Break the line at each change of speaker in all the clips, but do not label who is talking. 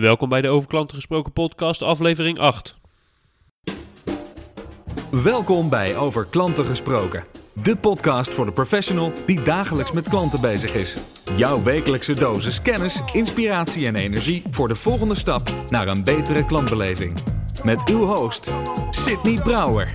Welkom bij de Over Klanten Gesproken podcast, aflevering 8.
Welkom bij Over Klanten Gesproken. De podcast voor de professional die dagelijks met klanten bezig is. Jouw wekelijkse dosis kennis, inspiratie en energie voor de volgende stap naar een betere klantbeleving. Met uw host, Sydney Brouwer.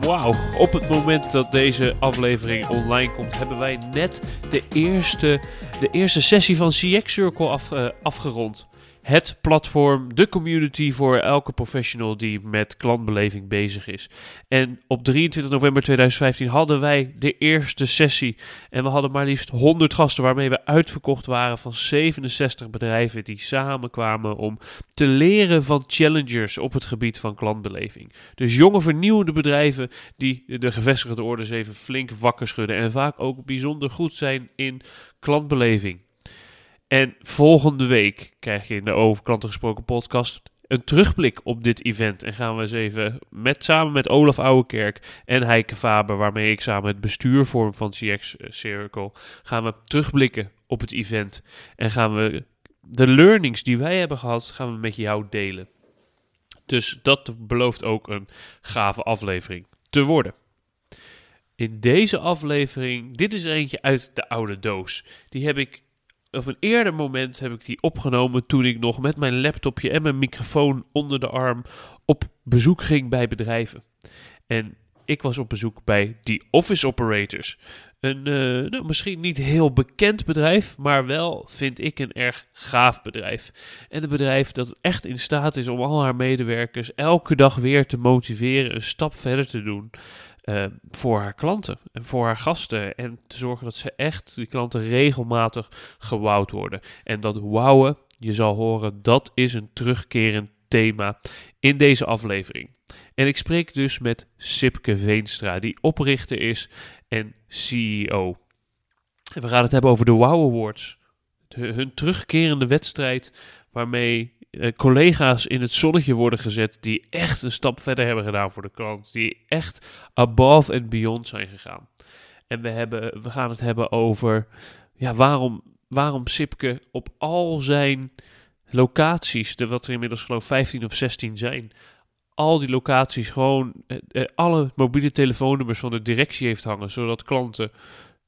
Wauw, op het moment dat deze aflevering online komt, hebben wij net de eerste, de eerste sessie van CX Circle af, uh, afgerond het platform, de community voor elke professional die met klantbeleving bezig is. En op 23 november 2015 hadden wij de eerste sessie. En we hadden maar liefst 100 gasten waarmee we uitverkocht waren van 67 bedrijven die samenkwamen om te leren van challengers op het gebied van klantbeleving. Dus jonge vernieuwende bedrijven die de gevestigde orders even flink wakker schudden en vaak ook bijzonder goed zijn in klantbeleving. En volgende week krijg je in de Over Klanten Gesproken podcast een terugblik op dit event. En gaan we eens even met, samen met Olaf Ouwekerk en Heike Faber, waarmee ik samen het bestuur vorm van CX Circle, gaan we terugblikken op het event. En gaan we de learnings die wij hebben gehad, gaan we met jou delen. Dus dat belooft ook een gave aflevering te worden. In deze aflevering, dit is eentje uit de oude doos. Die heb ik op een eerder moment heb ik die opgenomen toen ik nog met mijn laptopje en mijn microfoon onder de arm op bezoek ging bij bedrijven. En ik was op bezoek bij die Office Operators. Een uh, nou, misschien niet heel bekend bedrijf, maar wel vind ik een erg gaaf bedrijf. En een bedrijf dat echt in staat is om al haar medewerkers elke dag weer te motiveren een stap verder te doen. Uh, voor haar klanten en voor haar gasten. En te zorgen dat ze echt, die klanten, regelmatig gewouwd worden. En dat wouwen, je zal horen, dat is een terugkerend thema in deze aflevering. En ik spreek dus met Sipke Veenstra, die oprichter is en CEO. En we gaan het hebben over de Wow Awards. hun terugkerende wedstrijd waarmee uh, collega's in het zonnetje worden gezet die echt een stap verder hebben gedaan voor de klant. Die echt above and beyond zijn gegaan. En we, hebben, we gaan het hebben over ja, waarom, waarom Sipke op al zijn locaties, de, wat er inmiddels geloof 15 of 16 zijn, al die locaties gewoon eh, eh, alle mobiele telefoonnummers van de directie heeft hangen, zodat klanten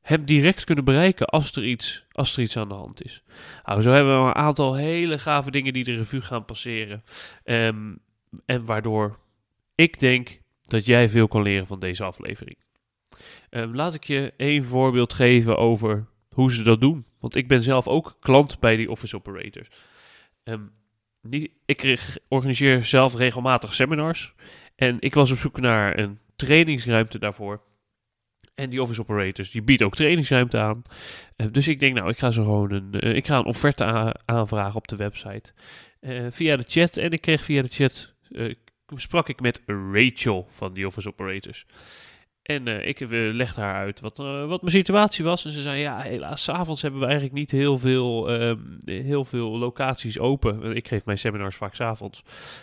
hem direct kunnen bereiken als er iets, als er iets aan de hand is. Nou, zo hebben we een aantal hele gave dingen die de revue gaan passeren. Um, en waardoor ik denk dat jij veel kan leren van deze aflevering. Um, laat ik je één voorbeeld geven over hoe ze dat doen. Want ik ben zelf ook klant bij die office operators. Die, ik organiseer zelf regelmatig seminars. En ik was op zoek naar een trainingsruimte daarvoor. En die office operators, die biedt ook trainingsruimte aan. Uh, dus ik denk, nou, ik ga zo gewoon een, uh, ik ga een offerte aanvragen op de website. Uh, via de chat. En ik kreeg via de chat, sprak ik met Rachel van die office operators. En ik legde haar uit wat, wat mijn situatie was. En ze zei, ja, helaas, s'avonds hebben we eigenlijk niet heel veel, um, heel veel locaties open. Ik geef mijn seminars vaak s'avonds.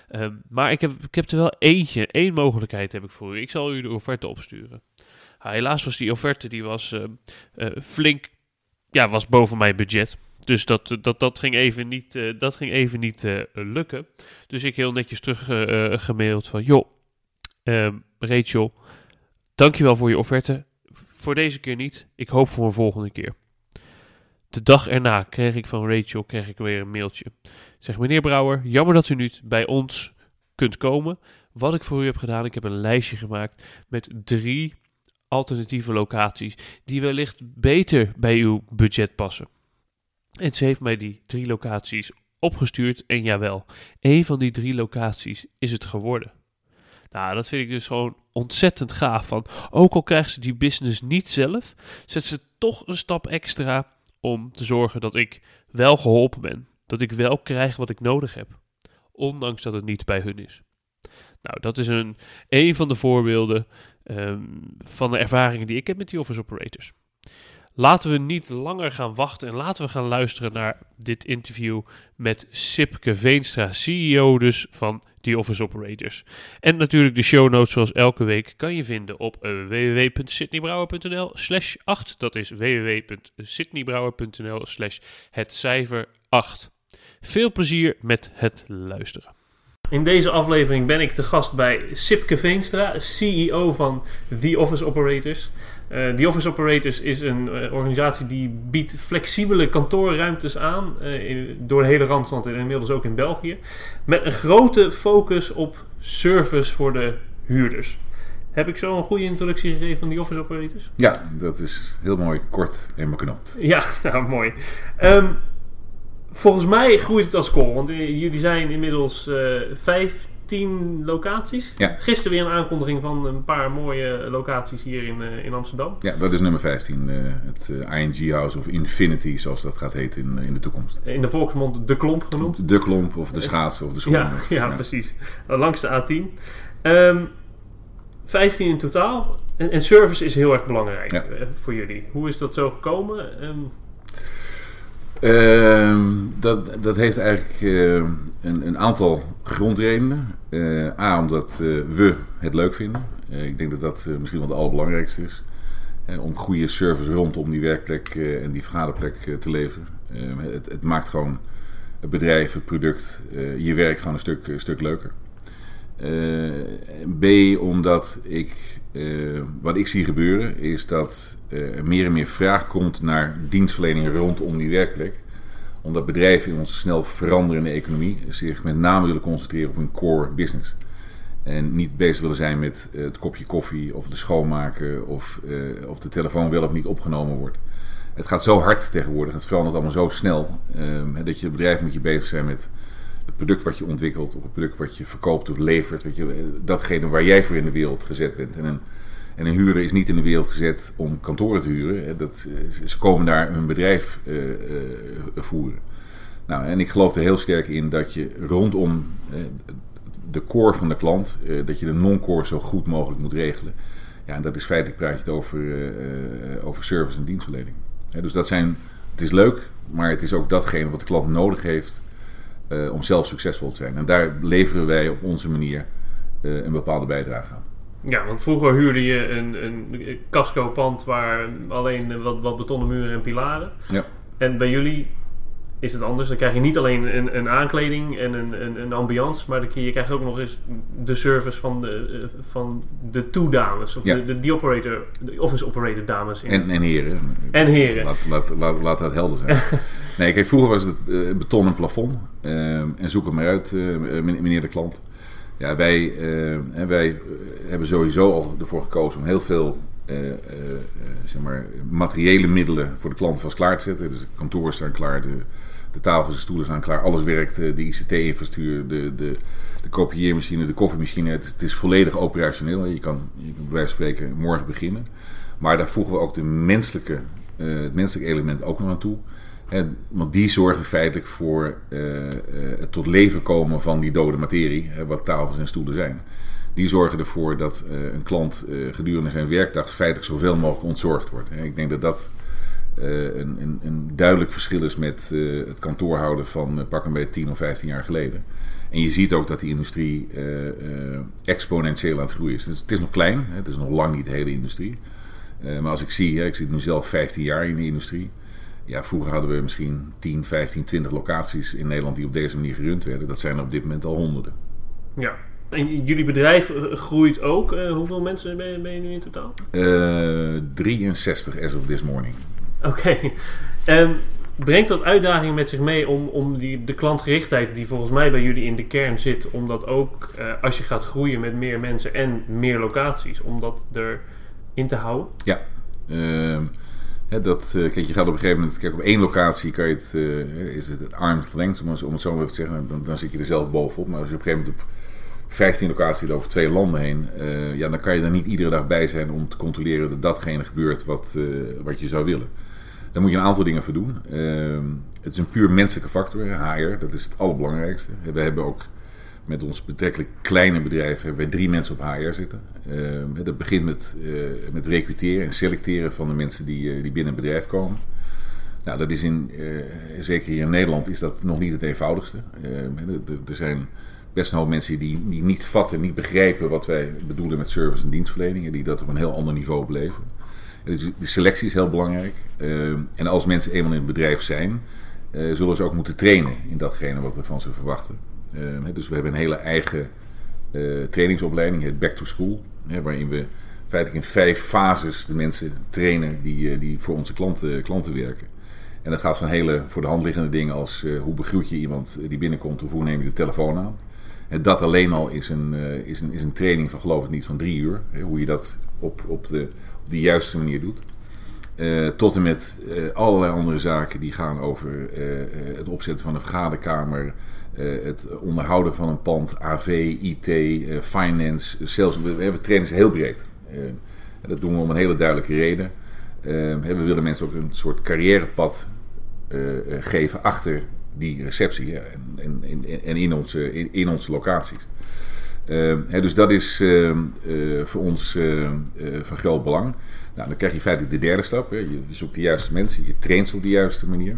Um, maar ik heb, ik heb er wel eentje, één mogelijkheid heb ik voor u. Ik zal u de offerte opsturen. Ah, helaas was die offerte die was uh, uh, flink, ja, was boven mijn budget. Dus dat, dat, dat ging even niet, uh, dat ging even niet lukken. Dus ik heel netjes terug gemaild van, joh, ehm, Rachel, dankjewel voor je offerte. Voor deze keer niet. Ik hoop voor een volgende keer. De dag erna kreeg ik van Rachel kreeg ik weer een mailtje. Zeg meneer Brouwer, jammer dat u niet bij ons kunt komen. Wat ik voor u heb gedaan, ik heb een lijstje gemaakt met drie alternatieve locaties die wellicht beter bij uw budget passen. En ze heeft mij die drie locaties opgestuurd en jawel, één van die drie locaties is het geworden. Nou, dat vind ik dus gewoon ontzettend gaaf. Van, ook al krijgt ze die business niet zelf, zet ze toch een stap extra om te zorgen dat ik wel geholpen ben. Dat ik wel krijg wat ik nodig heb. Ondanks dat het niet bij hun is. Nou, dat is een, een van de voorbeelden um, van de ervaringen die ik heb met die office operators. Laten we niet langer gaan wachten en laten we gaan luisteren naar dit interview met Sipke Veenstra, CEO dus van The Office Operators. En natuurlijk de show notes zoals elke week kan je vinden op www.sydneybrouwer.nl slash 8. Dat is www.sydneybrouwer.nl slash het cijfer 8. Veel plezier met het luisteren. In deze aflevering ben ik te gast bij Sipke Veenstra, CEO van The Office Operators. Uh, The Office Operators is een uh, organisatie die biedt flexibele kantoorruimtes aan uh, in, door de hele Randstad en inmiddels ook in België. Met een grote focus op service voor de huurders. Heb ik zo een goede introductie gegeven van The Office Operators?
Ja, dat is heel mooi kort en beknopt.
Ja, nou mooi. Um, volgens mij groeit het als kool, want jullie zijn inmiddels 15 locaties.
Ja.
Gisteren weer een aankondiging van een paar mooie locaties hier in, uh, in Amsterdam.
Ja, dat is nummer 15. Uh, het uh, ING House of Infinity, zoals dat gaat heten in, in de toekomst.
In de volksmond de klomp genoemd.
De klomp of de schaatsen of de schoen.
Ja, ja, ja, precies. Langs de A10. Um, 15 in totaal. En, en, service is heel erg belangrijk
ja.
voor jullie. Hoe is dat zo gekomen? Um,
Uh, dat, dat heeft eigenlijk uh, een, een, aantal grondredenen. Uh, A, omdat we het leuk vinden. ik denk dat dat misschien wel de allerbelangrijkste is. om goede service rondom die werkplek en die vergaderplek te leveren. Het, het, maakt gewoon het bedrijf, het product, je werk gewoon een stuk, een stuk leuker. B, omdat ik, wat ik zie gebeuren, is dat er meer en meer vraag komt naar dienstverlening rondom die werkplek. Omdat bedrijven in onze snel veranderende economie zich met name willen concentreren op hun core business. En niet bezig willen zijn met het kopje koffie of de schoonmaken of, of de telefoon wel of niet opgenomen wordt. Het gaat zo hard tegenwoordig, het verandert allemaal zo snel, dat je bedrijf moet je bezig zijn met product wat je ontwikkelt, of het product wat je verkoopt of levert. Je, datgene waar jij voor in de wereld gezet bent. En een, en een huurder is niet in de wereld gezet om kantoren te huren. Dat, ze komen daar hun bedrijf uh, voeren. Nou, en ik geloof er heel sterk in dat je rondom de core van de klant, dat je de non-core zo goed mogelijk moet regelen. Ja, en dat is feitelijk praat je het over, over service en dienstverlening. dus dat zijn, het is leuk, maar het is ook datgene wat de klant nodig heeft om zelf succesvol te zijn. En daar leveren wij op onze manier een bepaalde bijdrage aan.
Ja, want vroeger huurde je een, een casco-pand waar alleen wat, wat betonnen muren en pilaren.
Ja.
En bij jullie is het anders. Dan krijg je niet alleen een, een aankleding en een, een, een ambiance, maar dan, je krijgt ook nog eens de service van de, van de toedames. Of
Ja.
de, de, die operator, de office operator dames. In.
En, en heren.
En heren.
Laat, laat, laat, laat dat helder zijn. nee, kijk, vroeger was het uh, betonnen plafond. Uh, en zoek het maar uit, uh, meneer de klant. Ja, wij, wij hebben sowieso al ervoor gekozen om heel veel uh, uh, zeg maar, materiële middelen voor de klant vast klaar te zetten. Dus de kantoren staan klaar, de, de tafels en stoelen staan klaar, alles werkt. De ICT-infrastructuur, de, de, de kopieermachine, de koffiemachine. Het, is volledig operationeel. Je kan, je bij spreken morgen beginnen. Maar daar voegen we ook de menselijke, het menselijke element ook nog aan toe. Want die zorgen feitelijk voor het tot leven komen van die dode materie, wat tafels en stoelen zijn. Die zorgen ervoor dat uh, een klant gedurende zijn werkdag feitelijk zoveel mogelijk ontzorgd wordt. Ik denk dat dat een, een, een, duidelijk verschil is met het kantoorhouden van pak een beetje 10 of 15 jaar geleden. En je ziet ook dat die industrie exponentieel aan het groeien is. Dus het is nog klein, het is nog lang niet de hele industrie. maar als ik zie, ik zit nu zelf 15 jaar in die industrie. Ja, vroeger hadden we misschien 10, 15, 20 locaties in Nederland die op deze manier gerund werden. Dat zijn er op dit moment al honderden.
Ja. En jullie bedrijf groeit ook. Uh, hoeveel mensen ben je, ben je, nu in totaal?
Uh, 63 as of this morning.
Oké. Okay. Um, brengt dat uitdagingen met zich mee om, om die, de klantgerichtheid die volgens mij bij jullie in de kern zit, om dat ook uh, als je gaat groeien met meer mensen en meer locaties, om dat erin te houden?
Ja. He, dat, kijk, je gaat op een gegeven moment, kijk, op één locatie kan je het, is het, arm's length, om, om het zo maar even te zeggen, dan, dan zit je er zelf bovenop. Maar als je op een gegeven moment op 15 locaties over twee landen heen, uh, ja, dan kan je er niet iedere dag bij zijn om te controleren dat datgene gebeurt wat, wat je zou willen. Daar moet je een aantal dingen voor doen. Ehm, het is een puur menselijke factor, HR, dat is het allerbelangrijkste. We hebben ook met ons betrekkelijk kleine bedrijf hebben wij drie mensen op HR zitten. Uh, dat begint met, uh, met recruteren en selecteren van de mensen die, die binnen een bedrijf komen. Nou, dat is in, zeker hier in Nederland is dat nog niet het eenvoudigste. er zijn best een hoop mensen die, die niet vatten, niet begrijpen wat wij bedoelen met service en dienstverlening. Die dat op een heel ander niveau beleven. Dus de selectie is heel belangrijk. Uh, en als mensen eenmaal in het bedrijf zijn, uh, zullen ze ook moeten trainen in datgene wat we van ze verwachten. Uh, dus we hebben een hele eigen trainingsopleiding, het Back to School. waarin we feitelijk in vijf fases de mensen trainen die, die voor onze klanten, klanten werken. En dat gaat van hele voor de hand liggende dingen als hoe begroet je iemand die binnenkomt of hoe neem je de telefoon aan. En dat alleen al is een, is een, is een training van geloof ik niet van drie uur. hoe je dat op, op de op de juiste manier doet. Uh, tot en met uh, allerlei andere zaken die gaan over het opzetten van een vergaderkamer, het onderhouden van een pand, AV, IT, finance, zelfs we, trainen ze heel breed. dat doen we om een hele duidelijke reden. we willen mensen ook een soort carrièrepad geven achter die receptie en, en, en, in, onze, in, onze locaties. Uh, dus dat is uh, uh, voor ons van groot belang. Nou, dan krijg je feitelijk de derde stap. Hè. Je zoekt de juiste mensen, je traint ze op de juiste manier.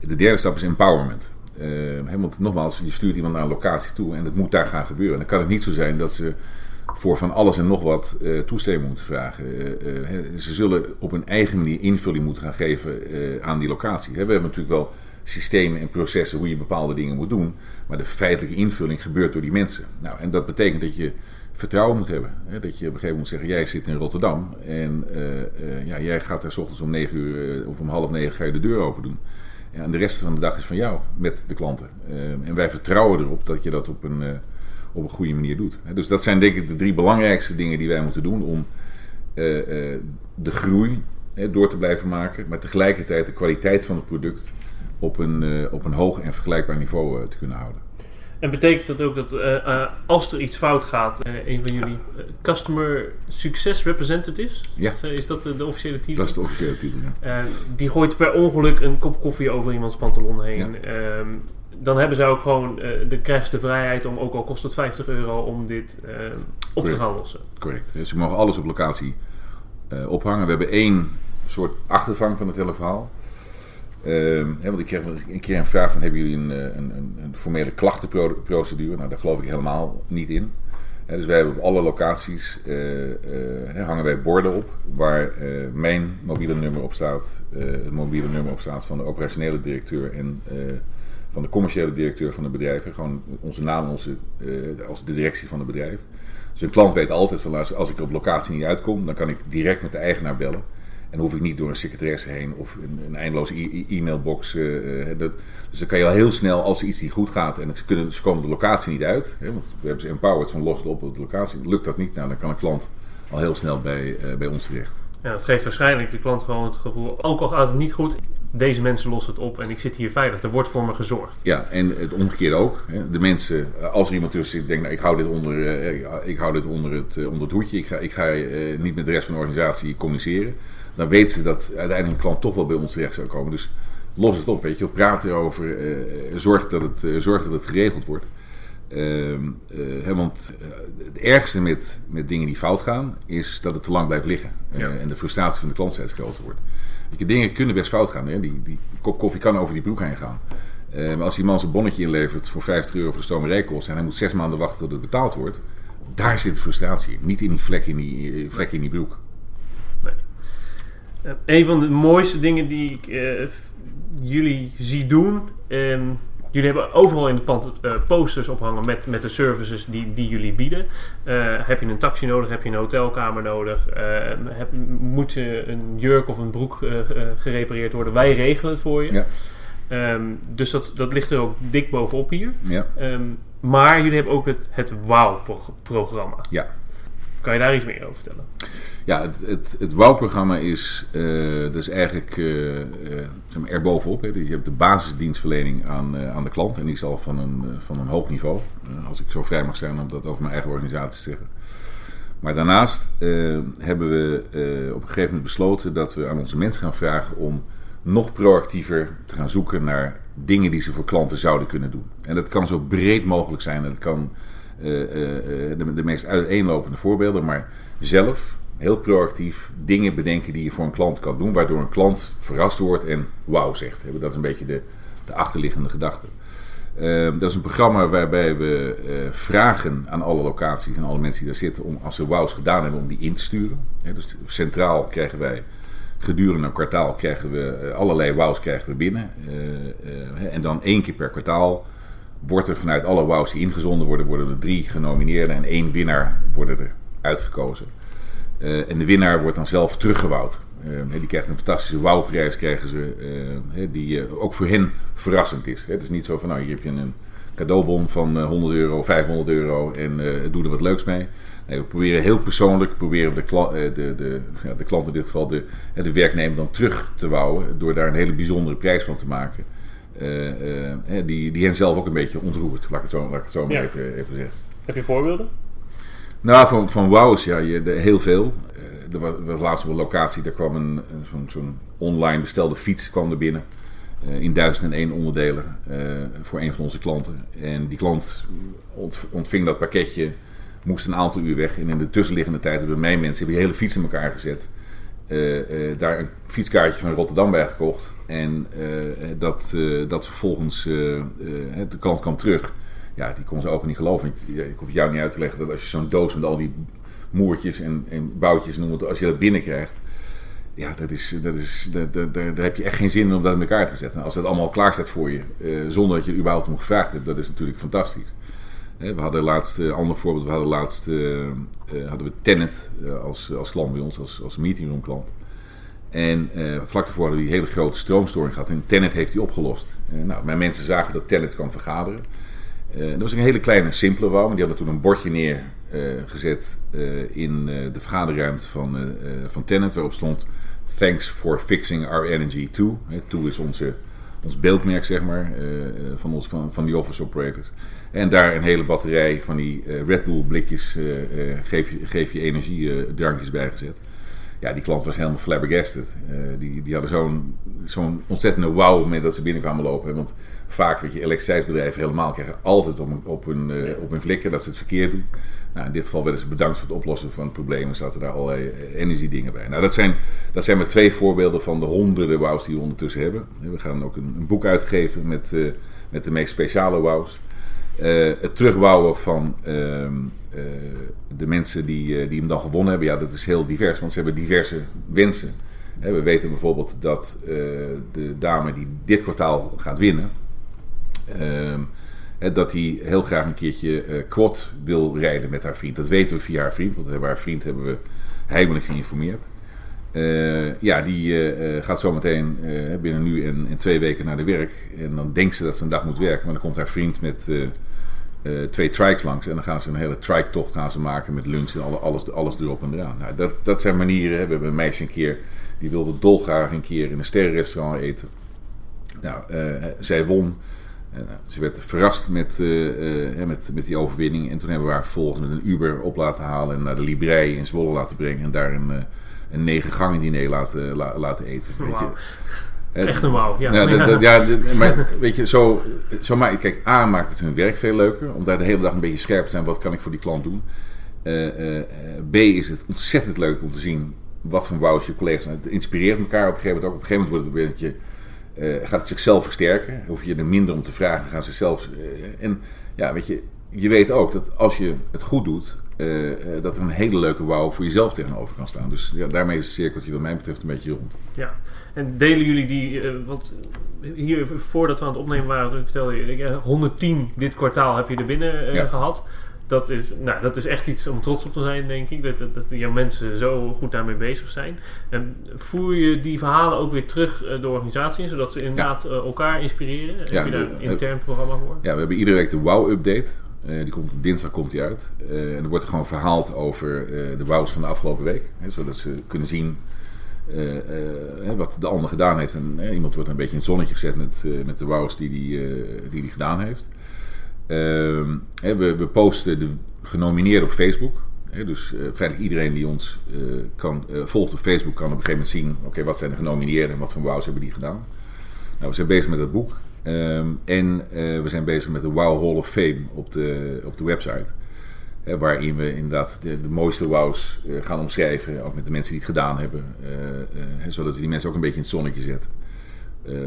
De derde stap is empowerment. Hè, want nogmaals, je stuurt iemand naar een locatie toe en het moet daar gaan gebeuren. dan kan het niet zo zijn dat ze voor van alles en nog wat toestemming moeten vragen. ze zullen op hun eigen manier invulling moeten gaan geven aan die locatie. We hebben natuurlijk wel systemen en processen hoe je bepaalde dingen moet doen. Maar de feitelijke invulling gebeurt door die mensen. Nou, en dat betekent dat je vertrouwen moet hebben. Hè? Dat je op een gegeven moment moet zeggen, jij zit in Rotterdam en uh, uh, ja, jij gaat daar s ochtends om negen uur uh, of om half negen ga je de deur open doen. Ja, en de rest van de dag is van jou met de klanten. en wij vertrouwen erop dat je dat op een, op een goede manier doet. Dus dat zijn denk ik de drie belangrijkste dingen die wij moeten doen om de groei door te blijven maken, maar tegelijkertijd de kwaliteit van het product op een, uh, op een hoog en vergelijkbaar niveau uh, te kunnen houden.
En betekent dat ook dat uh, als er iets fout gaat, een van jullie Customer Success Representatives,
ja.
is dat de, de, officiële titel?
Dat is de officiële titel, ja.
die gooit per ongeluk een kop koffie over iemands pantalon heen. Ja. Um, dan hebben ze ook gewoon, de, krijgen ze de vrijheid om, ook al kost het 50 euro, om dit op Correct. te gaan lossen.
Correct. Dus ze mogen alles op locatie ophangen. We hebben één soort achtervang van het hele verhaal. Uh, want ik kreeg een keer een vraag van hebben jullie een, een, een, een formele klachtenprocedure? Nou, daar geloof ik helemaal niet in. Dus wij hebben op alle locaties uh, uh, hangen wij borden op waar mijn mobiele nummer op staat, het mobiele nummer op staat van de operationele directeur en van de commerciële directeur van de bedrijven. Gewoon onze naam onze, als de directie van het bedrijf. Dus een klant weet altijd van als ik op locatie niet uitkom, dan kan ik direct met de eigenaar bellen. En hoef ik niet door een secretaresse heen of een, een eindeloze e-mailbox. Uh, dat, dus dan kan je al heel snel, als er iets niet goed gaat en ze, kunnen, ze komen de locatie niet uit. Hè, want we hebben ze empowered van los op de locatie. Lukt dat niet, nou, dan kan een klant al heel snel bij, uh, bij ons terecht.
Ja, dat geeft waarschijnlijk de klant gewoon het gevoel, ook al gaat het niet goed, deze mensen lossen het op en ik zit hier veilig. Er wordt voor me gezorgd.
Ja, en het omgekeerde ook. De mensen, als er iemand tussen zit, denkt, nou, ik hou dit onder, ik hou dit onder, het, onder het hoedje. Ik ga, ik ga niet met de rest van de organisatie communiceren dan weten ze dat uiteindelijk een klant toch wel bij ons terecht zou komen. Dus los het op, weet je, praat erover, uh, zorg, dat het, zorg dat het geregeld wordt. Ehm, hè, want het ergste met, met dingen die fout gaan, is dat het te lang blijft liggen. en de frustratie van de klant steeds groter wordt. Je, dingen kunnen best fout gaan. Hè? Die, die, kop koffie kan over die broek heen gaan. maar als die man zijn bonnetje inlevert voor 50 euro voor de stomerijkosten en hij moet zes maanden wachten tot het betaald wordt, daar zit frustratie in. Niet in die vlek in die, vlek in die broek.
Uh, een van de mooiste dingen die ik jullie zie doen. Um, jullie hebben overal in het pand uh, posters ophangen met, met de services die, die jullie bieden. heb je een taxi nodig? Heb je een hotelkamer nodig? heb, moet een jurk of een broek gerepareerd worden? Wij regelen het voor je. Ja. Um, dus dat, dat ligt er ook dik bovenop hier.
Ja.
Um, maar jullie hebben ook het, het WOW-programma.
Ja.
Kan je daar iets meer over vertellen?
Ja, het, het, het WOW-programma is, is eigenlijk uh, zeg maar erbovenop. Hè. Je hebt de basisdienstverlening aan, aan de klant en die is al van een, van een hoog niveau. als ik zo vrij mag zijn om dat over mijn eigen organisatie te zeggen. Maar daarnaast hebben we op een gegeven moment besloten dat we aan onze mensen gaan vragen om nog proactiever te gaan zoeken naar dingen die ze voor klanten zouden kunnen doen. En dat kan zo breed mogelijk zijn. Dat kan de, de meest uiteenlopende voorbeelden, maar zelf heel proactief dingen bedenken die je voor een klant kan doen, waardoor een klant verrast wordt en wauw zegt. Dat is een beetje de, de achterliggende gedachte. Ehm, dat is een programma waarbij we eh, vragen aan alle locaties en alle mensen die daar zitten om als ze wows gedaan hebben om die in te sturen. dus centraal krijgen wij gedurende een kwartaal krijgen we eh, allerlei wows krijgen we binnen. en dan één keer per kwartaal wordt er vanuit alle wows die ingezonden worden, worden er drie genomineerden en één winnaar worden er uitgekozen. En de winnaar wordt dan zelf teruggewouwd. Uh, die krijgt een fantastische wauwprijs, krijgen ze, uh, die ook voor hen verrassend is. Het is niet zo van, nou, hier heb je een cadeaubon van 100 euro, 500 euro en doe er wat leuks mee. Nee, we proberen heel persoonlijk, proberen de, de, de, ja, de klant in dit geval, de, de werknemer dan terug te wouwen, door daar een hele bijzondere prijs van te maken. die, die hen zelf ook een beetje ontroert, laat ik het zo, laat ik het zo maar even, even zeggen.
Heb je voorbeelden?
Nou, van, van wows, ja, je, de, heel veel er was, laatst op een locatie, daar kwam een, zo'n online bestelde fiets kwam er binnen. Uh, in 1001 onderdelen uh, voor een van onze klanten. En die klant ontving dat pakketje, moest een aantal uur weg. En in de tussenliggende tijd hebben mijn mensen hebben die hele fiets in elkaar gezet. Uh, daar een fietskaartje van Rotterdam bij gekocht. En dat, dat vervolgens de klant kwam terug. Ja, die kon zijn ogen niet geloven. Ik, ik hoef jou niet uit te leggen dat als je zo'n doos met al die moertjes en, en boutjes noem het, als je dat binnenkrijgt. Ja, dat is, dat is, dat, dat, daar heb je echt geen zin in om dat in elkaar te zetten. als dat allemaal klaar staat voor je, eh, zonder dat je er überhaupt om gevraagd hebt, dat is natuurlijk fantastisch. we hadden laatst, uh, ander voorbeeld, we hadden laatst uh, hadden we Tenet als, als klant bij ons, als, als meetingroom klant. En vlak daarvoor hadden we die hele grote stroomstoring gehad. En Tenet heeft die opgelost. nou, mijn mensen zagen dat Tenet kan vergaderen. Dat was een hele kleine, simpele wou, maar die hadden toen een bordje neer eh, eh, in eh, de vergaderruimte van, van Tenant, waarop stond Thanks for fixing our energy too. Toe is onze, ons beeldmerk, zeg maar, van, ons, van, van die office operators. En daar een hele batterij van die Red Bull blikjes geef, je, geef je energiedrankjes bij gezet ja, die klant was helemaal flabbergasted. Uh, die, die hadden zo'n zo'n ontzettende wow moment dat ze binnenkwamen lopen. Want vaak, weet je, elektriciteitsbedrijven helemaal krijgen altijd op, op, hun, uh, op hun flikker dat ze het verkeerd doen. Nou, in dit geval werden ze bedankt voor het oplossen van het probleem en zaten daar allerlei eh, energiedingen bij. Nou, dat zijn, dat zijn maar twee voorbeelden van de honderden wows die we ondertussen hebben. We gaan ook een, een boek uitgeven met, uh, met de meest speciale wows. Uh, het terugbouwen van ehm, uh, de mensen die, uh, die hem dan gewonnen hebben, ja, dat is heel divers, want ze hebben diverse wensen. we weten bijvoorbeeld dat de dame die dit kwartaal gaat winnen, ehm, dat hij heel graag een keertje quad wil rijden met haar vriend. Dat weten we via haar vriend, want haar vriend hebben we heimelijk geïnformeerd. Ja, die gaat zometeen binnen nu en, en, twee weken naar de werk. En dan denkt ze dat ze een dag moet werken, maar dan komt haar vriend met twee trikes langs. En dan gaan ze een hele trike-tocht gaan ze maken met lunch en alles, alles erop en eraan. Nou, dat, dat zijn manieren. We hebben een meisje een keer, die wilde dolgraag een keer in een sterrenrestaurant eten. Nou, zij won. Uh, ze werd verrast met, met, met die overwinning. En toen hebben we haar vervolgens met een Uber op laten halen en naar de Librei in Zwolle laten brengen. En daar een, een negen gangen diner laten, laten eten. Weet je.
Echt normaal, ja.
Ja, ja maar weet je, zo, zo maar, kijk, A maakt het hun werk veel leuker. Om daar de hele dag een beetje scherp te zijn. Wat kan ik voor die klant doen? Uh, uh, B is het ontzettend leuk om te zien wat voor wows je collega's zijn. Het inspireert elkaar op een gegeven moment ook. Op een gegeven moment wordt het een beetje, uh, gaat het zichzelf versterken. Hoef je er minder om te vragen, gaan ze zelf. en ja, weet je, je weet ook dat als je het goed doet, uh, dat er een hele leuke wow voor jezelf tegenover kan staan. Dus ja, daarmee is het cirkeltje wat mij betreft een beetje rond.
Ja, en delen jullie die, uh, want hier voordat we aan het opnemen waren, vertelde je, 110 dit kwartaal heb je er binnen ja. gehad. Dat is, nou, dat is echt iets om trots op te zijn, denk ik. Dat, dat, dat jouw mensen zo goed daarmee bezig zijn. En voer je die verhalen ook weer terug de organisatie in, zodat ze inderdaad elkaar inspireren? Ja, heb je daar een intern programma voor?
Ja, we hebben iedere week de Wow-update. Uh, die dinsdag komt die uit. Uh, en er wordt gewoon verhaald over uh, de wows van de afgelopen week. Hè, zodat ze kunnen zien wat de ander gedaan heeft. En iemand wordt een beetje in het zonnetje gezet met, met de wows die hij die, die gedaan heeft. Ehm, we, we, posten de genomineerden op Facebook. dus feitelijk iedereen die ons kan, volgt op Facebook kan op een gegeven moment zien... oké, wat zijn de genomineerden en wat voor wows hebben die gedaan. Nou, we zijn bezig met het boek. Um, en uh, we zijn bezig met de Wow Hall of Fame op de, op de website. Uh, waarin we inderdaad de, de mooiste wows uh, gaan omschrijven. Ook met de mensen die het gedaan hebben. zodat we die mensen ook een beetje in het zonnetje zetten.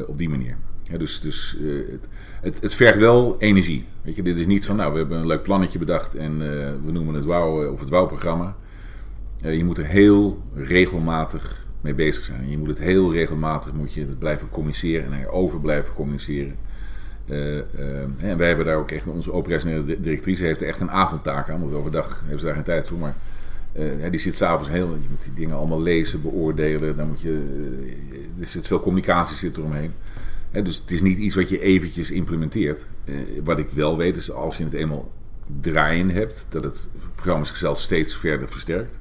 op die manier. Dus dus het, het, het, vergt wel energie. Weet je, dit is niet van, nou, we hebben een leuk plannetje bedacht en we noemen het WOW of het WOW-programma. je moet er heel regelmatig mee bezig zijn. Je moet het heel regelmatig moet je het blijven communiceren en erover blijven communiceren. Uh, uh, en wij hebben daar ook echt, onze operationele directrice heeft echt een avondtaak aan, want overdag heeft ze daar geen tijd voor. Maar uh, die zit s'avonds heel, je moet die dingen allemaal lezen, beoordelen. Dan moet je, er zit veel communicatie zit eromheen. dus het is niet iets wat je eventjes implementeert. wat ik wel weet is als je het eenmaal draaien hebt, dat het programma zichzelf steeds verder versterkt.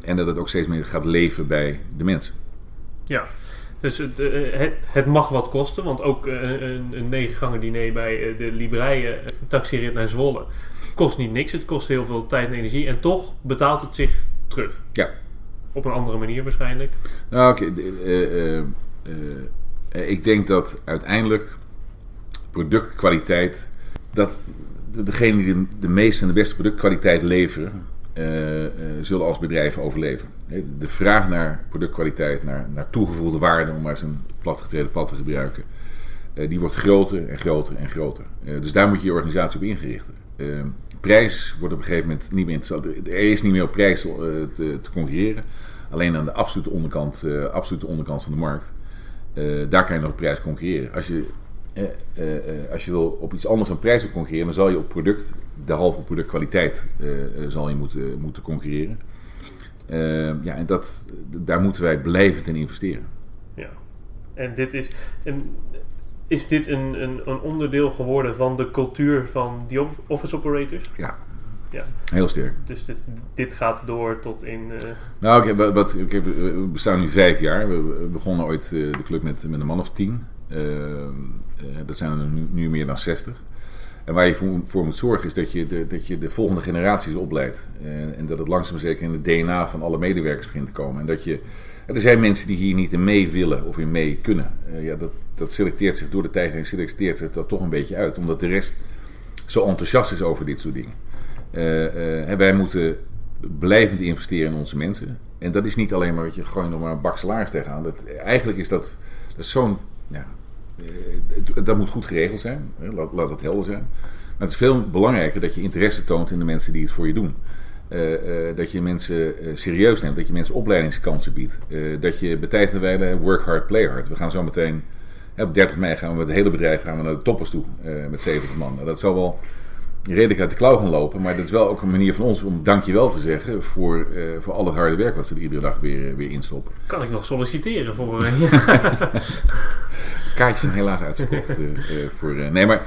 En dat het ook steeds meer gaat leven bij de mensen.
Ja, dus het, eh, het, het, mag wat kosten, want ook eh, een, een negen gangen diner bij eh, de Libreien taxirit naar Zwolle kost niet niks. Het kost heel veel tijd en energie en toch betaalt het zich terug.
Ja.
Op een andere manier waarschijnlijk.
Nou, oké. ik denk dat uiteindelijk productkwaliteit, dat degene die de, de meeste en de beste productkwaliteit leveren, uh, zullen als bedrijven overleven. De vraag naar productkwaliteit, naar, naar toegevoegde waarde, om maar eens een platgetreden pad te gebruiken, uh, die wordt groter en groter en groter. dus daar moet je je organisatie op ingerichten. prijs wordt op een gegeven moment niet meer interessant. Er is niet meer op prijs te, te, concurreren. Alleen aan de absolute onderkant, absolute onderkant van de markt. daar kan je nog op prijs concurreren. Als je eh, eh, eh, als je wil op iets anders dan prijs concurreren, dan zal je op product, de halve productkwaliteit, zal je moeten, moeten concurreren. ja, en dat, daar moeten wij blijvend in investeren.
Ja, en dit is. En is dit een, een, een onderdeel geworden van de cultuur van die office operators?
Ja, ja. Heel sterk.
Dus dit, dit gaat door tot in. Uh...
Nou, okay, wat, okay, we bestaan nu vijf jaar. We begonnen ooit de club met, met een man of tien. Ehm, eh, dat zijn er nu, meer dan 60. En waar je voor, voor, moet zorgen is dat je de, dat je de volgende generaties opleidt. En, en dat het langzaam zeker in het DNA van alle medewerkers begint te komen. En dat je, er zijn mensen die hier niet in mee willen of in mee kunnen. Uh, ja, dat, dat selecteert zich door de tijd heen selecteert zich dat toch een beetje uit. Omdat de rest zo enthousiast is over dit soort dingen. Wij moeten blijvend investeren in onze mensen. En dat is niet alleen maar, je, gewoon nog maar een bak salaris tegenaan. Dat, eigenlijk is dat, dat zo'n ja, eh, dat moet goed geregeld zijn. Laat, laat het helder zijn. Maar het is veel belangrijker dat je interesse toont in de mensen die het voor je doen. Uh, uh, dat je mensen serieus neemt, dat je mensen opleidingskansen biedt. dat je bij tijd en wijle work hard, play hard. We gaan zo meteen, op 30 mei gaan we met het hele bedrijf gaan we naar de toppers toe met 70 man. Nou, dat zal wel redelijk uit de klauw gaan lopen, maar dat is wel ook een manier van ons om dankjewel te zeggen voor, voor al het harde werk wat ze er iedere dag weer, weer instoppen.
Kan ik nog solliciteren voor?
kaartjes zijn helaas uitverkocht. uh, voor, uh, nee, maar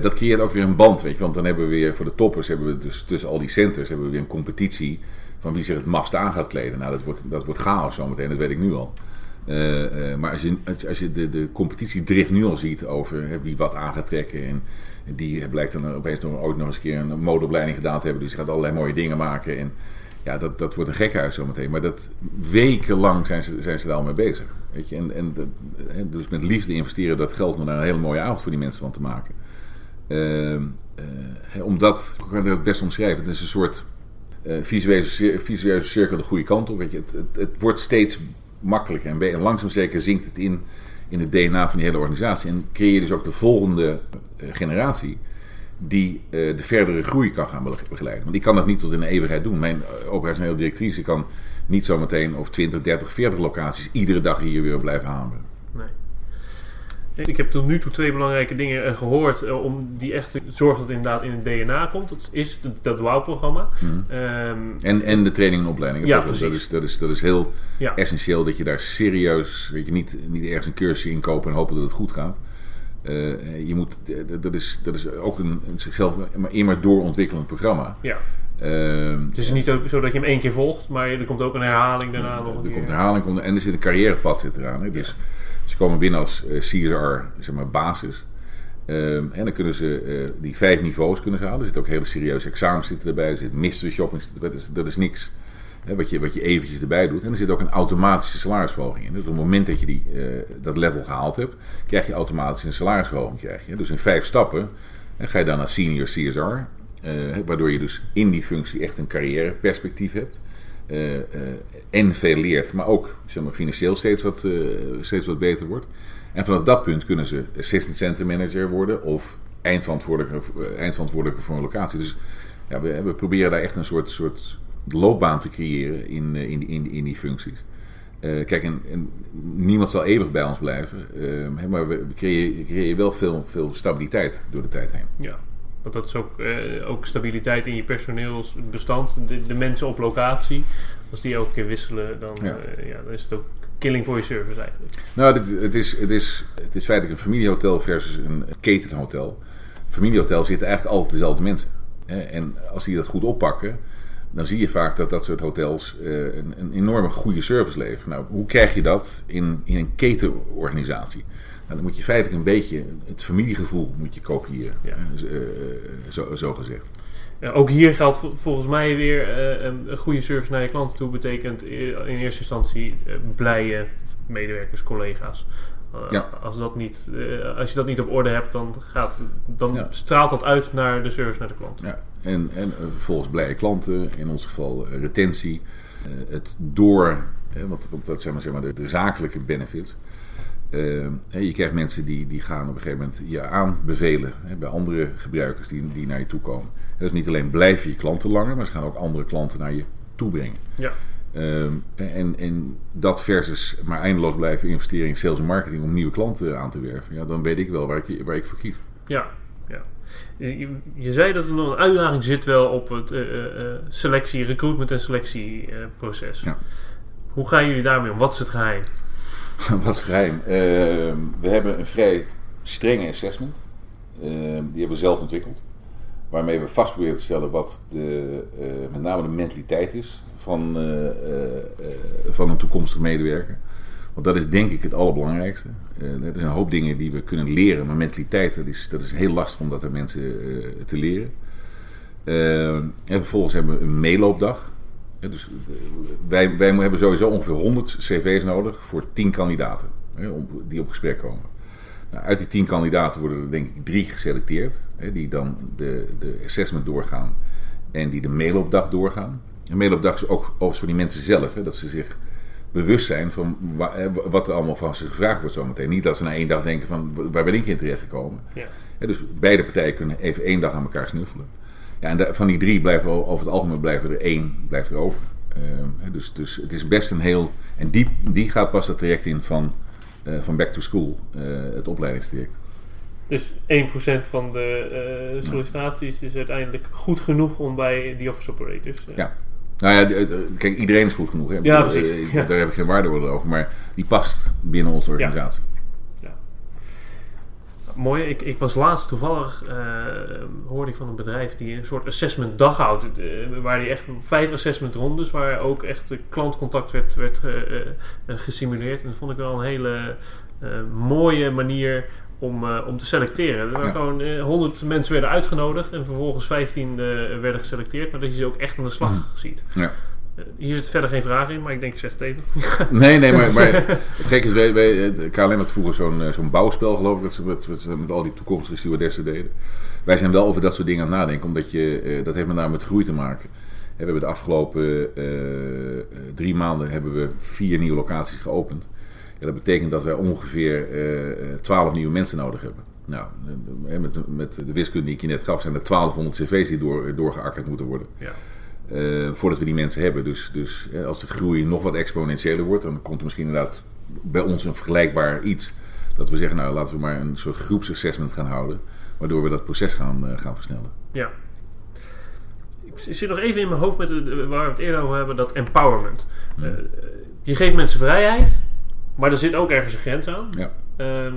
dat creëert ook weer een band, weet je. Want dan hebben we weer voor de toppers, hebben we dus tussen al die centers, hebben we weer een competitie van wie zich het mafste aan gaat kleden. Nou, dat wordt, dat wordt chaos zometeen, dat weet ik nu al. maar als je, als je de, de competitiedrift nu al ziet over wie wat aan gaat trekken. En die blijkt dan opeens nog, ooit nog eens een keer een modeopleiding gedaan te hebben. Dus die gaat allerlei mooie dingen maken. En ja, dat, dat wordt een gekhuis zometeen. Maar dat wekenlang zijn ze, zijn ze daar al mee bezig. En, dus met liefde investeren dat geld om daar een hele mooie avond voor die mensen van te maken. Uh, uh, omdat, ik kan het best omschrijven, het is een soort uh, visuele, cirkel de goede kant op. Weet je? Het, het, het wordt steeds makkelijker en, en langzaam zeker zinkt het in, in het DNA van die hele organisatie. En creëer dus ook de volgende eh, generatie die de verdere groei kan gaan begeleiden. Want die kan dat niet tot in de eeuwigheid doen. Mijn operationele directrice kan niet zometeen over 20, 30, 40 locaties iedere dag hier weer blijven hameren.
Nee. Ik heb tot nu toe twee belangrijke dingen uh, gehoord uh, om die echt zorgen dat het inderdaad in het DNA komt. Dat is dat WOW-programma.
Mm. Um, en, en de training en opleiding. Ja, dat, is, dat, is, dat is heel ja. essentieel dat je daar serieus, weet je, niet, niet ergens een cursus inkopen en hopen dat het goed gaat. Uh, je moet, dat, is, dat is ook een, een zichzelf maar immer doorontwikkelend programma.
Ja. Uh, het is niet zo dat je hem één keer volgt, maar er komt ook een herhaling daarna nog een
Er komt een herhaling en er zit een carrièrepad zit eraan. Hè? Dus ja. ze komen binnen als uh, CSR, zeg maar basis. Uh, en dan kunnen ze uh, die vijf niveaus kunnen ze halen. Er zitten ook hele serieuze examens zitten erbij. Er zit mystery shopping erbij. Dat is, dat is niks hè, wat, je, wat je eventjes erbij doet. En er zit ook een automatische salarisverhoging in. Dus op het moment dat je die, uh, dat level gehaald hebt, krijg je automatisch een salarisverhoging. Krijg je. Dus in vijf stappen ga je dan naar senior CSR. Uh, waardoor je dus in die functie echt een carrièreperspectief hebt. Uh, uh, en veel leert, maar ook zeg maar, financieel steeds wat, steeds wat beter wordt. En vanaf dat punt kunnen ze assistant center manager worden of eindverantwoordelijke, eh, eindverantwoordelijke voor een locatie. Dus ja, we, we proberen daar echt een soort, soort loopbaan te creëren in, eh, in, in, in die functies. Kijk, en, niemand zal eeuwig bij ons blijven. Maar we creëren, creëren wel veel, veel stabiliteit door de tijd heen.
Ja, want dat is ook, uh, ook stabiliteit in je personeelsbestand. De, de, mensen op locatie, als die elke keer wisselen, dan, ja. ja dan is het ook killing voor je service eigenlijk.
Nou, dit, het, is, het, is, het is feitelijk een familiehotel versus een ketenhotel. Familiehotel zitten eigenlijk altijd dezelfde mensen. Hè? En als die dat goed oppakken, dan zie je vaak dat dat soort hotels uh, een, een, enorme goede service leveren. Nou, hoe krijg je dat in, in een ketenorganisatie? Nou, dan moet je feitelijk een beetje het familiegevoel moet je kopiëren, ja. uh, zo, zo, gezegd.
Ja, ook hier geldt volgens mij weer uh, een goede service naar je klanten toe betekent in eerste instantie blije medewerkers, collega's. Ja. Als, dat niet, als je dat niet op orde hebt, dan, gaat, dan ja. straalt dat uit naar de service naar de klant.
Ja. En, en vervolgens blije klanten, in ons geval retentie. het door, want, dat zijn maar, zeg maar de, de zakelijke benefits. Uh, je krijgt mensen die, die gaan op een gegeven moment je aanbevelen hè, bij andere gebruikers die, die naar je toe komen. Dus niet alleen blijven je klanten langer, maar ze gaan ook andere klanten naar je toe brengen.
Ja.
Uh, en, en dat versus maar eindeloos blijven investeren in sales en marketing om nieuwe klanten aan te werven. Ja, dan weet ik wel waar ik, waar ik voor kies.
Ja, ja. Je, je zei dat er nog een uitdaging zit wel op het uh, uh, selectie, recruitment en selectieproces.
ja.
Hoe gaan jullie daarmee om? Wat is het geheim?
Wat geheim? Uh, we hebben een vrij strenge assessment. Uh, die hebben we zelf ontwikkeld. Waarmee we vast proberen te stellen wat de, uh, met name de mentaliteit is van, van een toekomstige medewerker. Want dat is denk ik het allerbelangrijkste. er zijn een hoop dingen die we kunnen leren, maar mentaliteit, dat is, dat is heel lastig om dat aan mensen te leren. en vervolgens hebben we een meeloopdag. Dus wij, wij hebben sowieso ongeveer 100 cv's nodig voor 10 kandidaten die op gesprek komen. Nou, uit die 10 kandidaten worden er denk ik drie geselecteerd, die dan de, de assessment doorgaan en die de mailopdag doorgaan. Een mailopdag is ook overigens voor die mensen zelf, dat ze zich bewust zijn van wat er allemaal van ze gevraagd wordt zometeen. Niet dat ze na één dag denken van waar ben ik in terecht gekomen.
Ja.
dus beide partijen kunnen even één dag aan elkaar snuffelen. Ja, en de, van die drie blijven over het algemeen blijven er één blijft er over. Uh, dus, dus het is best een heel. En die, die gaat pas dat traject in van, uh, van Back to School, uh, het opleidingstraject.
Dus 1% van de sollicitaties is uiteindelijk goed genoeg om bij die office operators.
Ja. Nou ja, kijk, iedereen is goed genoeg. Hè?
Ja, precies.
Ja. Daar heb ik geen waardeoordeel over, maar die past binnen onze organisatie.
Ja. Mooi. Ik, ik was laatst toevallig, uh, hoorde ik van een bedrijf die een soort assessment dag houdt. Uh, waar die echt vijf assessment rondes, waar ook echt klantcontact werd, werd uh, gesimuleerd. En dat vond ik wel een hele mooie manier om, om te selecteren. Er waren ja. gewoon 100 mensen werden uitgenodigd en vervolgens 15 werden geselecteerd. Maar dat je ze ook echt aan de slag ziet.
Ja.
Hier zit verder geen vraag in, maar ik denk, ik zeg het even.
nee, nee, maar, maar het gekke is, wij, wij, KLM had vroeger zo'n zo'n bouwspel, geloof ik, dat ze met, met, met al die toekomstige stewardessen deden. Wij zijn wel over dat soort dingen aan het nadenken, omdat je, dat heeft met name met groei te maken. We hebben de afgelopen uh, drie maanden hebben we vier nieuwe locaties geopend. Ja, dat betekent dat wij ongeveer twaalf uh, nieuwe mensen nodig hebben. Nou, met, met de wiskunde die ik je net gaf, zijn er 1200 cv's die door, doorgeakkerd moeten worden.
Ja.
Uh, voordat we die mensen hebben. Dus, dus als de groei nog wat exponentiëler wordt, dan komt er misschien inderdaad bij ons een vergelijkbaar iets. Dat we zeggen, nou laten we maar een soort groepsassessment gaan houden, waardoor we dat proces gaan, uh, gaan versnellen.
Ja. Ik zit nog even in mijn hoofd met de, waar we het eerder over hebben, dat empowerment. Hmm. je geeft mensen vrijheid, maar er zit ook ergens een grens aan.
Ja.
Ehm,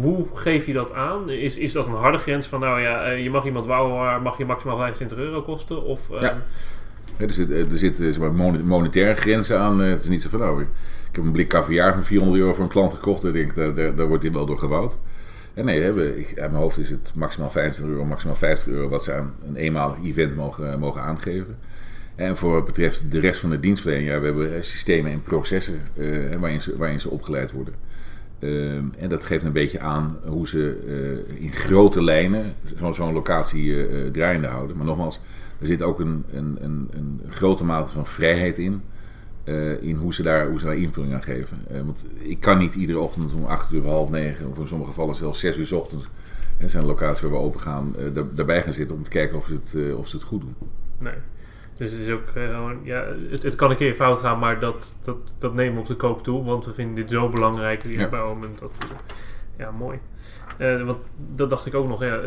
hoe geef je dat aan? Is, is dat een harde grens van, nou ja, je mag iemand bouwen, mag je maximaal 25 euro kosten? Of, uh...
Ja. Er zit, er zit zeg maar, monetaire grenzen aan. Het is niet zo van, nou, ik heb een blik caviar van 400 euro voor een klant gekocht. En denk, daar, daar, daar wordt hij wel door gebouwd. En nee, ik, uit mijn hoofd is het maximaal 25 euro, maximaal 50 euro wat ze aan een eenmalig event mogen, mogen aangeven. En voor wat betreft de rest van de dienstverlening, ja, we hebben systemen en processen waarin, ze, waarin ze opgeleid worden. Uh, en dat geeft een beetje aan hoe ze uh, in grote lijnen zo'n zo locatie uh, draaiende houden. Maar nogmaals, er zit ook een, een, een, een grote mate van vrijheid in. eh, in hoe ze, daar, hoe ze daar invulling aan geven. Eh, want ik kan niet iedere ochtend om 8 uur half 9, of in sommige gevallen zelfs 6 uur ochtends, er zijn locaties waar we open gaan, eh, daar, daarbij gaan zitten om te kijken of ze het, eh, of ze het goed doen.
Nee. Dus het is ook eh, gewoon, ja, het, het kan een keer fout gaan, maar dat, dat, dat nemen we op de koop toe, want we vinden dit zo belangrijk hier
Ja.
bij Omen. Dat, eh, ja, mooi. Eh, want dat dacht ik ook nog. Ja,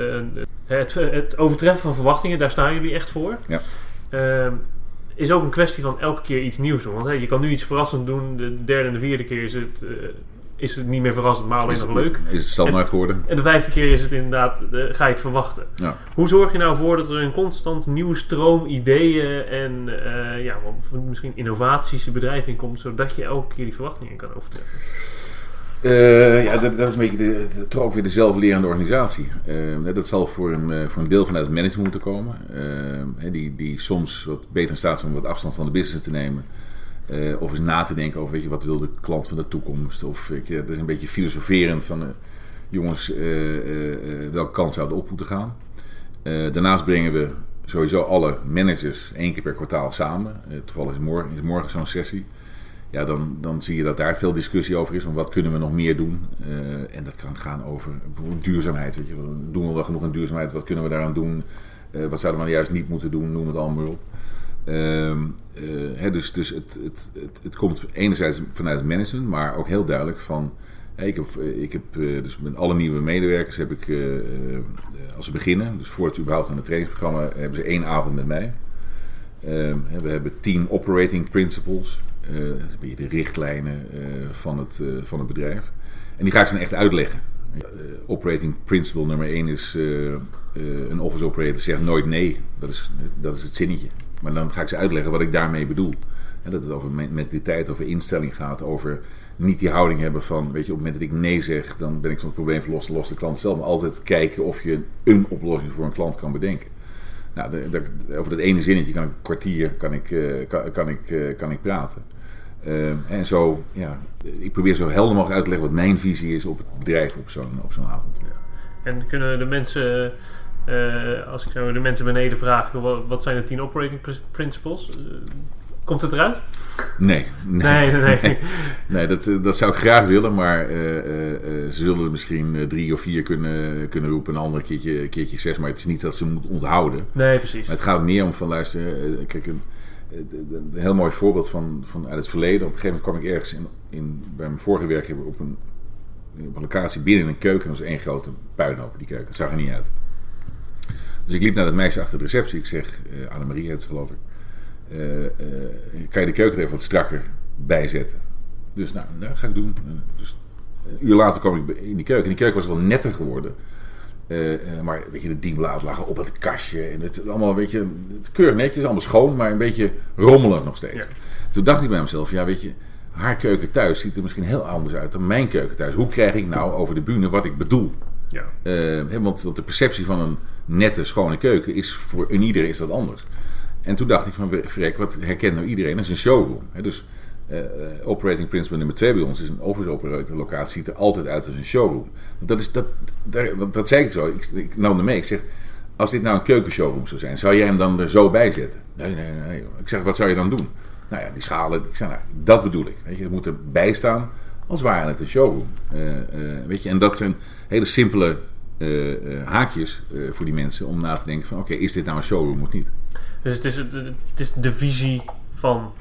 het, het overtreffen van verwachtingen, daar staan jullie echt voor.
Ja.
Ehm, is ook een kwestie van elke keer iets nieuws doen. Want je kan nu iets verrassend doen. De derde en de vierde keer is het, is het niet meer verrassend, maar alleen
Is,
nog leuk.
is het standaard geworden?
En de vijfde keer is het inderdaad, ga je het verwachten.
Ja.
Hoe zorg je nou voor dat er een constant nieuwe stroom ideeën en eh, ja, misschien innovaties de bedrijf in komt, zodat je elke keer die verwachtingen kan overtreffen?
Eh, ja, dat, dat is een beetje de, de- toch ook weer de zelflerende organisatie. Eh, dat zal voor een, voor een deel vanuit het management moeten komen. Die, die soms wat beter in staat zijn om wat afstand van de business te nemen. Eh, of eens na te denken over weet je, wat wil de klant van de toekomst. Of weet je, dat is een beetje filosoferend van eh, jongens, eh, welke kant zouden op moeten gaan. Daarnaast brengen we sowieso alle managers één keer per kwartaal samen. Toevallig is morgen, morgen zo'n sessie. Ja, dan, dan zie je dat daar veel discussie over is. Van wat kunnen we nog meer doen? En dat kan gaan over bijvoorbeeld duurzaamheid. Weet je. Doen we wel genoeg aan duurzaamheid? Wat kunnen we daaraan doen? Wat zouden we nou juist niet moeten doen? Noem het allemaal op. Ehm, eh, dus dus het, het, het, komt enerzijds vanuit het management, maar ook heel duidelijk van. ik heb, eh, eh, dus met alle nieuwe medewerkers heb ik, als ze beginnen, dus voordat ze überhaupt aan het trainingsprogramma, hebben ze één avond met mij. Ehm, we hebben tien operating principles. dat is een beetje de richtlijnen van, het, van het bedrijf. En die ga ik ze dan echt uitleggen. Operating principle nummer één is: een office operator zegt nooit nee. Dat is, dat is het zinnetje. Maar dan ga ik ze uitleggen wat ik daarmee bedoel. En dat het over men- mentaliteit, over instelling gaat, over niet die houding hebben van, weet je, op het moment dat ik nee zeg, dan ben ik van het probleem verlost, lost de klant zelf. Maar altijd kijken of je een oplossing voor een klant kan bedenken. Nou, de- over dat ene zinnetje kan ik een kwartier kan ik, eh, kan, ik, eh, kan ik praten. Ehm, en zo, ja, ik probeer zo helder mogelijk uit te leggen wat mijn visie is op het bedrijf op zo'n, op zo'n avond.
En kunnen de mensen, eh, als ik zo de mensen beneden vraag, wat, wat zijn de tien operating pr- principles? Eh, komt het eruit?
Nee,
Nee, nee, nee.
Nee, dat, eh, dat zou ik graag willen, maar eh, eh, eh, ze zullen er misschien eh, drie of vier kunnen, kunnen roepen, een ander keertje, keertje zes, maar het is niet dat ze moeten onthouden.
Nee, precies.
Maar het gaat meer om van luister, eh, kijk, een, eh, een heel mooi voorbeeld van, van uit het verleden. Op een gegeven moment kwam ik ergens in, in, bij mijn vorige werkgever op een, op een locatie binnen in een keuken. En dat was één grote puinhoop, die keuken. Het zag er niet uit. Dus ik liep naar dat meisje achter de receptie. Ik zeg, eh Annemarie heet ze geloof ik. eh, eh, kan je de keuken er even wat strakker bijzetten? Dus nou, dat ga ik doen. Dus een uur later kwam ik in die keuken. En die keuken was wel netter geworden. Maar weet je, de dienbladen lagen op het kastje. En het allemaal, weet je, het keurig netjes, allemaal schoon, maar een beetje rommelig nog steeds.
Ja.
Toen dacht ik bij mezelf, ja weet je, haar keuken thuis ziet er misschien heel anders uit dan mijn keuken thuis. Hoe krijg ik nou over de bühne wat ik bedoel?
Ja.
Hè, want, de perceptie van een nette, schone keuken is voor een ieder is dat anders. En toen dacht ik van, vrek, wat herkent nou iedereen? Dat is een showroom. Dus eh, operating principle nummer twee bij ons is een office operator locatie ziet er altijd uit als een showroom. Dat, is, dat, dat zei ik zo. Ik, ik nam hem mee. Ik zeg, als dit nou een keukenshowroom zou zijn, zou jij hem dan er zo bij zetten? Nee, nee, nee. Ik zeg, wat zou je dan doen? Nou ja, die schalen. Ik zeg, nou, dat bedoel ik. Weet je, het moet erbij staan als ware het een showroom. Eh, eh, weet je, en dat zijn hele simpele eh, haakjes voor die mensen om na te denken van, oké, is dit nou een showroom of niet?
Dus het is, het, is de visie van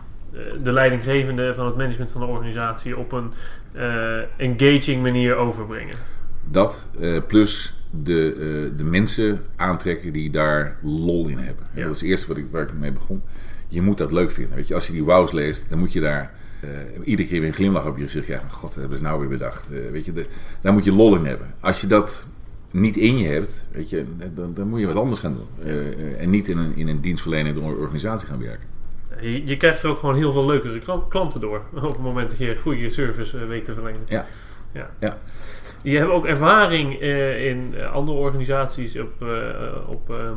de leidinggevende, van het management van de organisatie op een engaging manier overbrengen.
Dat, plus de, de mensen aantrekken die daar lol in hebben.
Ja.
Dat is het eerste wat ik, waar ik mee begon. Je moet dat leuk vinden. Weet je, als je die wows leest, dan moet je daar eh, iedere keer weer een glimlach op je gezicht. Ja, god, dat hebben ze nou weer bedacht. Eh, weet je, de- daar moet je lol in hebben. Als je dat niet in je hebt, weet je, dan, dan moet je wat anders gaan doen. Eh, eh, en niet in een, in een dienstverlenende organisatie gaan werken.
Je, je krijgt er ook gewoon heel veel leukere klant- klanten door. Op het moment dat je goede service eh, weet te verlenen.
Ja.
ja.
Ja.
Je hebt ook ervaring eh, in eh, andere organisaties op, eh, op, eh,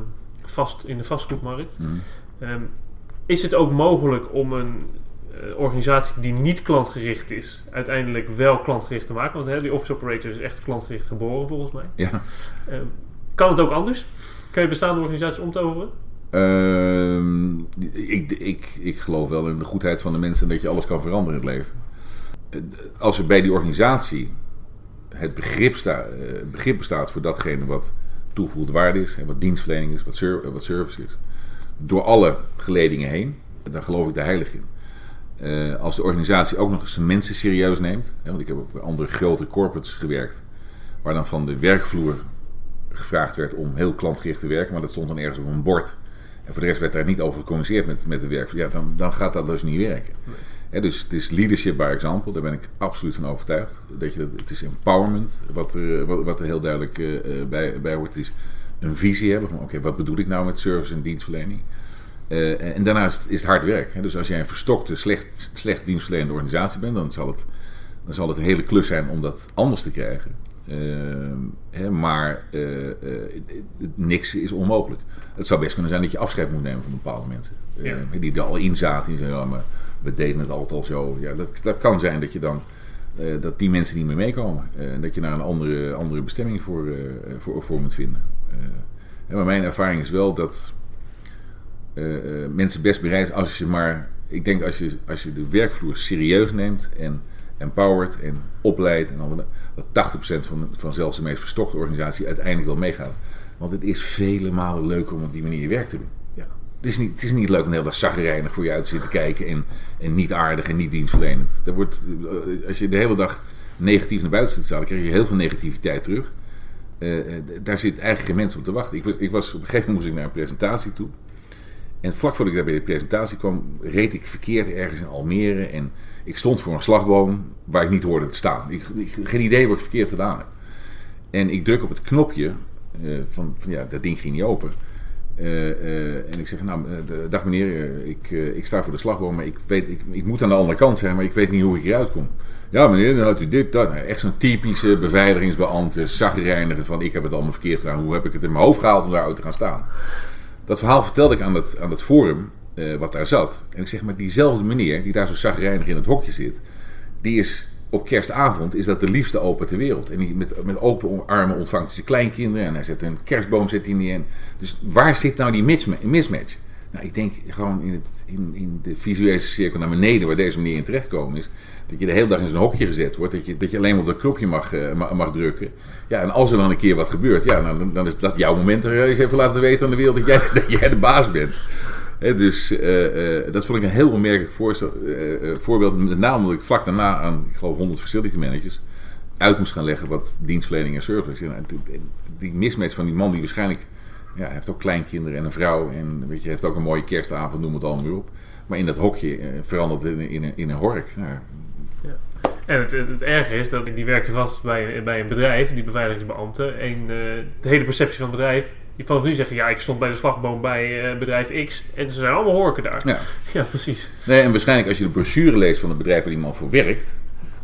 vast, in de vastgoedmarkt.
Mhm.
Ehm, is het ook mogelijk om een eh, organisatie die niet klantgericht is, uiteindelijk wel klantgericht te maken? Want hè, die office operator is echt klantgericht geboren volgens mij.
Ja.
Ehm, kan het ook anders? Kan je bestaande organisaties omtoveren?
Ehm, ik, ik, ik geloof wel in de goedheid van de mensen dat je alles kan veranderen in het leven. Eh, Als er bij die organisatie het begrip, sta, eh, het begrip bestaat voor datgene wat toegevoegde waarde is, en wat dienstverlening is, wat, ser- wat service is, door alle geledingen heen, daar geloof ik de heilig in. Eh, als de organisatie ook nog eens mensen serieus neemt, hè, want ik heb op andere grote corporates gewerkt, waar dan van de werkvloer gevraagd werd om heel klantgericht te werken, maar dat stond dan ergens op een bord. En voor de rest werd daar niet over gecommuniceerd met, met de werkvloer. Ja, dan, dan gaat dat dus niet werken. Hè, dus het is leadership by example, daar ben ik absoluut van overtuigd. Dat je, het is empowerment, wat er, wat, wat er heel duidelijk eh, eh, bij, bij hoort. Het is een visie hebben van oké, wat bedoel ik nou met service en dienstverlening? Eh, en daarnaast is het hard werk. Hè? Dus als jij een verstokte, slecht, slecht dienstverlenende organisatie bent, dan zal, het, dan zal het een hele klus zijn om dat anders te krijgen. Eh, hè, maar eh, niks is onmogelijk. Het zou best kunnen zijn dat je afscheid moet nemen van bepaalde mensen.
Ja.
die er al in zaten. Die zeggen, ja, maar we deden het altijd al zo. Ja, dat, dat kan zijn dat je dan dat die mensen niet meer meekomen. En dat je naar een andere, andere bestemming voor, voor, voor moet vinden. Maar mijn ervaring is wel dat eh, eh, mensen best bereid als je maar. Ik denk als je, als je de werkvloer serieus neemt en empowert en opleidt. En al, dat 80% van, van zelfs de meest verstokte organisatie uiteindelijk wel meegaat. Want het is vele malen leuker om op die manier je werk te doen.
Ja.
Het is, niet, het is niet leuk om de hele dag zagrijnig voor je uit te zitten kijken en, en niet aardig en niet dienstverlenend. Er wordt, eh, als je de hele dag negatief naar buiten zit te staan, dan krijg je heel veel negativiteit terug. Daar zit eigenlijk geen mens op te wachten. Ik was, ik was, op een gegeven moment moest ik naar een presentatie toe. En vlak voordat ik daar bij de presentatie kwam, reed ik verkeerd ergens in Almere. En ik stond voor een slagboom waar ik niet hoorde te staan. Ik, geen idee wat ik verkeerd gedaan heb. En ik druk op het knopje eh, van, van ja, dat ding ging niet open. Eh, eh, en ik zeg, nou, dag meneer, ik, ik sta voor de slagboom, maar ik, weet, ik, ik moet aan de andere kant zijn, maar ik weet niet hoe ik eruit kom. Ja meneer, dan had u dit, dat. Nou, echt zo'n typische beveiligingsbeambte, zagrijniger van ik heb het allemaal verkeerd gedaan. Hoe heb ik het in mijn hoofd gehaald om daaruit te gaan staan? Dat verhaal vertelde ik aan het, aan forum eh, wat daar zat. En ik zeg, maar diezelfde meneer die daar zo zagrijnig in het hokje zit, die is op kerstavond is dat de liefste opa ter wereld. En die met, met open armen ontvangt zijn kleinkinderen. En hij zet een kerstboom zet hij neer. Dus waar zit nou die misma- mismatch? Nou, ik denk gewoon in, het, in, in de visuele cirkel naar beneden, waar deze meneer in terechtgekomen is. Dat je de hele dag in zo'n hokje gezet wordt. Dat je, dat je alleen op dat knopje mag, eh, ma- mag drukken. Ja, en als er dan een keer wat gebeurt, ja, dan, dan is dat jouw moment er eens even laten weten aan de wereld dat jij, dat jij de baas bent. Dus eh, eh, dat vond ik een heel eh, eh, voorbeeld. Met name omdat ik vlak daarna aan, ik geloof, 100 facility managers uit moest gaan leggen wat dienstverlening en service. En die- mismatch van die man die waarschijnlijk, ja, heeft ook kleinkinderen en een vrouw. En weet je, heeft ook een mooie kerstavond, noem het allemaal op. Maar in dat hokje eh, verandert in, in, in een hork. Nou,
En het, het, het erge is dat die werkte vast bij, bij een bedrijf, die beveiligingsbeambte. En eh, de hele perceptie van het bedrijf. Die vanaf nu zeggen, ja, ik stond bij de slagboom bij eh, bedrijf X. En ze zijn allemaal horken daar.
ja.
Ja, precies.
Nee, en waarschijnlijk als je de brochure leest van het bedrijf waar die man voor werkt,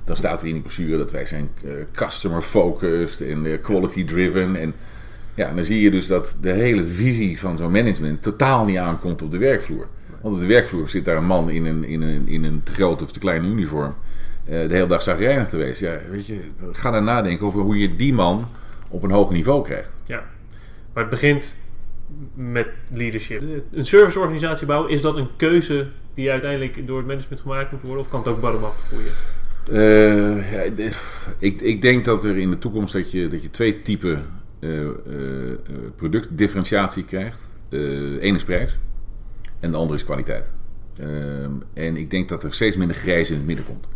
dan staat er in die brochure dat wij zijn eh, customer focused en quality driven. En ja, dan zie je dus dat de hele visie van zo'n management totaal niet aankomt op de werkvloer. Want op de werkvloer zit daar een man in een, in een, in een te grote of te kleine uniform. Eh, de hele dag zagrijnig te wezen. Ja, weet je, ga daar nadenken over hoe je die man op een hoog niveau krijgt.
Ja. Maar het begint met leadership. Een serviceorganisatie bouwen, is dat een keuze die uiteindelijk door het management gemaakt moet worden? Of kan het ook bottom-up groeien?
Eh, ja, ik, ik denk dat er in de toekomst dat je, dat je twee typen eh, productdifferentiatie krijgt. Eén is prijs en de andere is kwaliteit. Ehm, en ik denk dat er steeds minder grijs in het midden komt.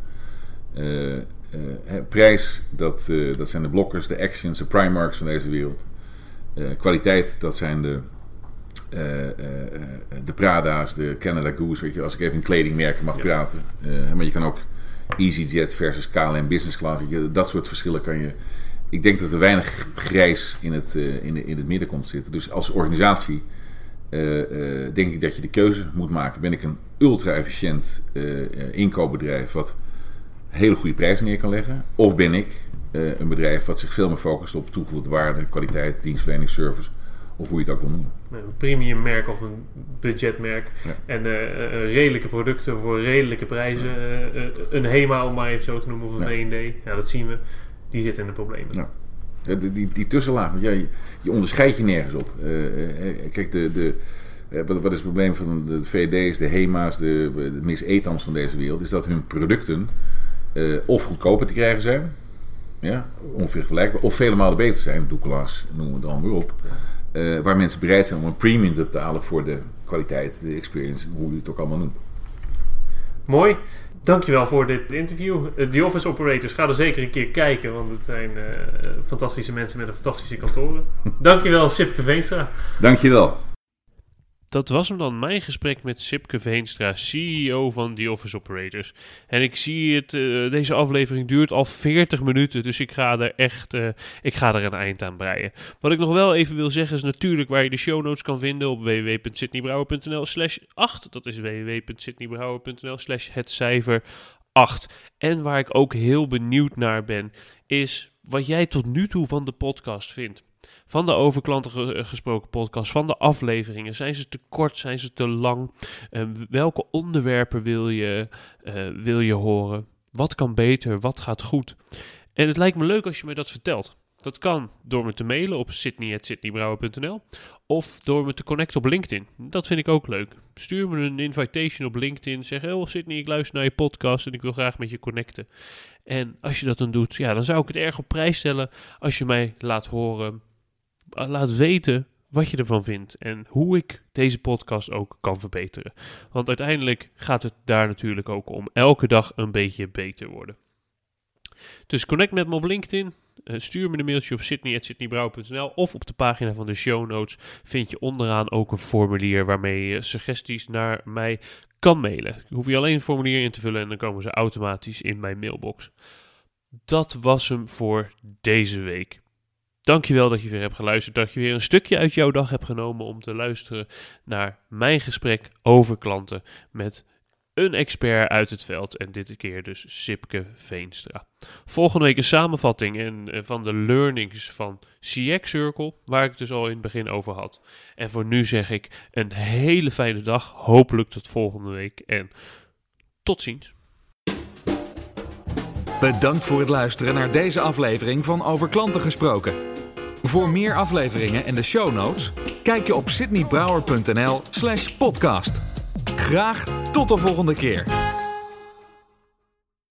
Hè, prijs, dat, eh, dat zijn de blokkers, de actions, de primarks van deze wereld. Kwaliteit, dat zijn de, de Prada's, de Canada Goose. Weet je, als ik even in kledingmerken mag
Ja.
praten. Maar je kan ook EasyJet versus KLM Business Class. Dat soort verschillen kan je. Ik denk dat er weinig grijs in het, in, in het midden komt zitten. Dus als organisatie denk ik dat je de keuze moet maken. Ben ik een ultra-efficiënt inkoopbedrijf wat hele goede prijzen neer kan leggen? Of ben ik eh, een bedrijf wat zich veel meer focust op toegevoegde waarde, kwaliteit, dienstverlening, service, of hoe je het ook wil noemen?
Een premium merk of een budgetmerk.
Ja.
En eh, eh, redelijke producten voor redelijke prijzen. Een HEMA, om maar even zo te noemen, of een
Ja.
V&D. Ja, dat zien we. Die zitten in de problemen.
Ja. Die, die, die tussenlaag, want ja, je, je onderscheidt je nergens op. Kijk, de, de, wat, is het probleem van de VD's, de HEMA's, de, de Miss van deze wereld? Is dat hun producten of goedkoper te krijgen zijn, ja, ongeveer gelijk, of vele malen beter zijn, Douglas, noemen we het allemaal op. waar mensen bereid zijn om een premium te betalen voor de kwaliteit, de experience, hoe je het ook allemaal noemt.
Mooi. Dankjewel voor dit interview. Uh, The Office Operators, ga er zeker een keer kijken, want het zijn fantastische mensen met een fantastische kantoren. Dankjewel, Sipke Veenstra.
Dankjewel.
Dat was hem dan, mijn gesprek met Sipke Veenstra, CEO van The Office Operators. En ik zie het, uh, deze aflevering duurt al 40 minuten, dus ik ga er echt uh, ik ga er een eind aan breien. Wat ik nog wel even wil zeggen is natuurlijk waar je de show notes kan vinden op www.sydneybrouwer.nl slash 8. Dat is www.sydneybrouwer.nl slash het cijfer 8. En waar ik ook heel benieuwd naar ben, is wat jij tot nu toe van de podcast vindt van de overklanten eh, gesproken podcast, van de afleveringen. Zijn ze te kort, zijn ze te lang? Uh, welke onderwerpen wil je, uh, wil je horen? Wat kan beter? Wat gaat goed? En het lijkt me leuk als je mij dat vertelt. Dat kan door me te mailen op sydney.sydneybrouwer.nl of door me te connecten op LinkedIn. Dat vind ik ook leuk. Stuur me een invitation op LinkedIn. Zeg, oh Sydney, ik luister naar je podcast en ik wil graag met je connecten. En als je dat dan doet, ja, dan zou ik het erg op prijs stellen als je mij laat horen eh, laat weten wat je ervan vindt en hoe ik deze podcast ook kan verbeteren. Want uiteindelijk gaat het daar natuurlijk ook om elke dag een beetje beter worden. Dus connect met me op LinkedIn. Eh, stuur me een mailtje op sydney.sydneybrouw.nl of op de pagina van de show notes vind je onderaan ook een formulier waarmee je suggesties naar mij kan mailen. Ik hoef je alleen een formulier in te vullen en dan komen ze automatisch in mijn mailbox. Dat was hem voor deze week. Dankjewel dat je weer hebt geluisterd. Dat je weer een stukje uit jouw dag hebt genomen om te luisteren naar mijn gesprek over klanten met een expert uit het veld. En dit keer dus Sipke Veenstra. Volgende week een samenvatting en, eh, van de learnings van CX Circle, waar ik het dus al in het begin over had. En voor nu zeg ik een hele fijne dag. Hopelijk tot volgende week en tot ziens.
Bedankt voor het luisteren naar deze aflevering van Over Klanten Gesproken. Voor meer afleveringen en de show notes, kijk je op sydneybrouwer.nl slash podcast. Graag tot de volgende keer.